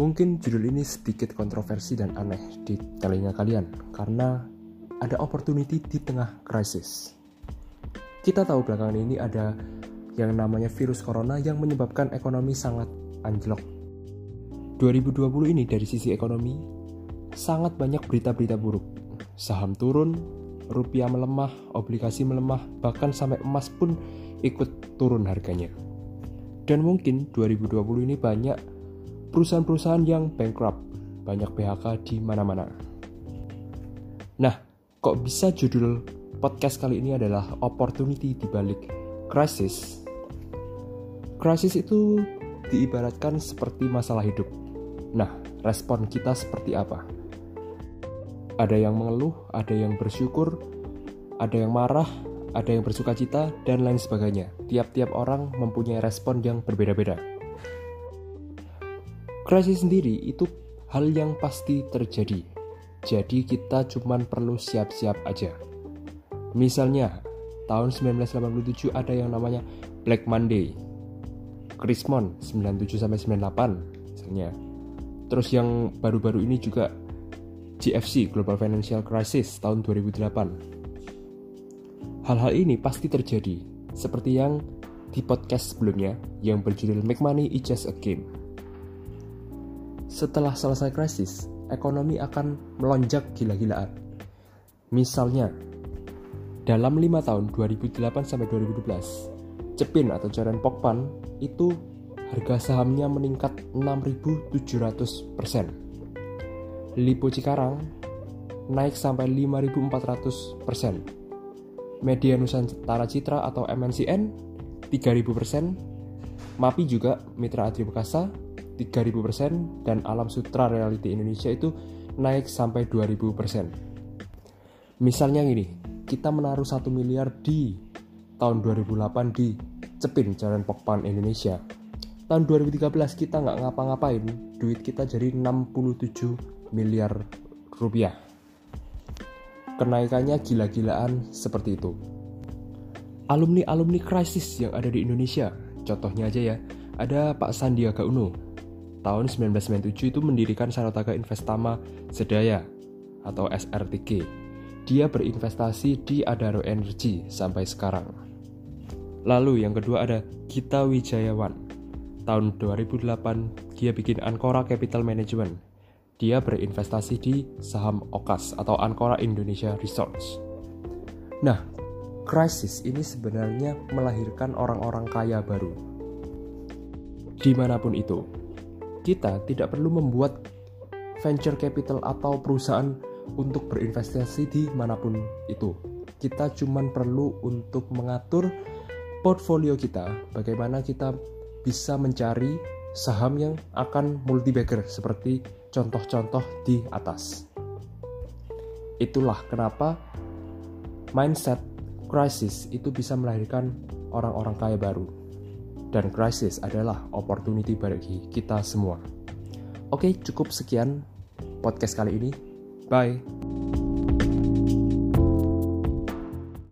Mungkin judul ini sedikit kontroversi dan aneh di telinga kalian karena ada opportunity di tengah krisis. Kita tahu belakangan ini ada yang namanya virus corona yang menyebabkan ekonomi sangat anjlok. 2020 ini dari sisi ekonomi sangat banyak berita-berita buruk. Saham turun, rupiah melemah, obligasi melemah, bahkan sampai emas pun ikut turun harganya. Dan mungkin 2020 ini banyak perusahaan-perusahaan yang bankrupt, banyak PHK di mana-mana. Nah, kok bisa judul podcast kali ini adalah opportunity di balik crisis? Crisis itu diibaratkan seperti masalah hidup. Nah, respon kita seperti apa? Ada yang mengeluh, ada yang bersyukur, ada yang marah, ada yang bersuka cita, dan lain sebagainya. Tiap-tiap orang mempunyai respon yang berbeda-beda. Krisis sendiri itu hal yang pasti terjadi. Jadi kita cuma perlu siap-siap aja. Misalnya, tahun 1987 ada yang namanya Black Monday. Chrismon 97 sampai 98 misalnya. Terus yang baru-baru ini juga GFC Global Financial Crisis tahun 2008. Hal-hal ini pasti terjadi seperti yang di podcast sebelumnya yang berjudul Make Money is Just a Game. Setelah selesai krisis, ekonomi akan melonjak gila-gilaan. Misalnya, dalam 5 tahun 2008 sampai 2012, Cepin atau Jaren Pokpan itu harga sahamnya meningkat 6.700%. Lipo Cikarang naik sampai 5.400%. Media Nusantara Citra atau MNCN 3.000%. MAPI juga Mitra Adri Bekasa 3000% dan Alam Sutra Reality Indonesia itu naik sampai 2000%. Misalnya gini, kita menaruh 1 miliar di tahun 2008 di Cepin Jalan Pokpan Indonesia. Tahun 2013 kita nggak ngapa-ngapain, duit kita jadi 67 miliar rupiah. Kenaikannya gila-gilaan seperti itu. Alumni-alumni krisis yang ada di Indonesia, contohnya aja ya, ada Pak Sandiaga Uno, tahun 1997 itu mendirikan Saratoga Investama Sedaya atau SRTG. Dia berinvestasi di Adaro Energy sampai sekarang. Lalu yang kedua ada Gita Wijayawan. Tahun 2008 dia bikin Ancora Capital Management. Dia berinvestasi di saham OKAS atau Ancora Indonesia Resorts. Nah, krisis ini sebenarnya melahirkan orang-orang kaya baru. Di mana pun itu, kita tidak perlu membuat venture capital atau perusahaan untuk berinvestasi di mana pun itu. Kita cuma perlu untuk mengatur portfolio kita, bagaimana kita bisa mencari saham yang akan multi bagger seperti contoh-contoh di atas. Itulah kenapa mindset crisis itu bisa melahirkan orang-orang kaya baru dan krisis adalah opportunity bagi kita semua. Oke, cukup sekian podcast kali ini. Bye.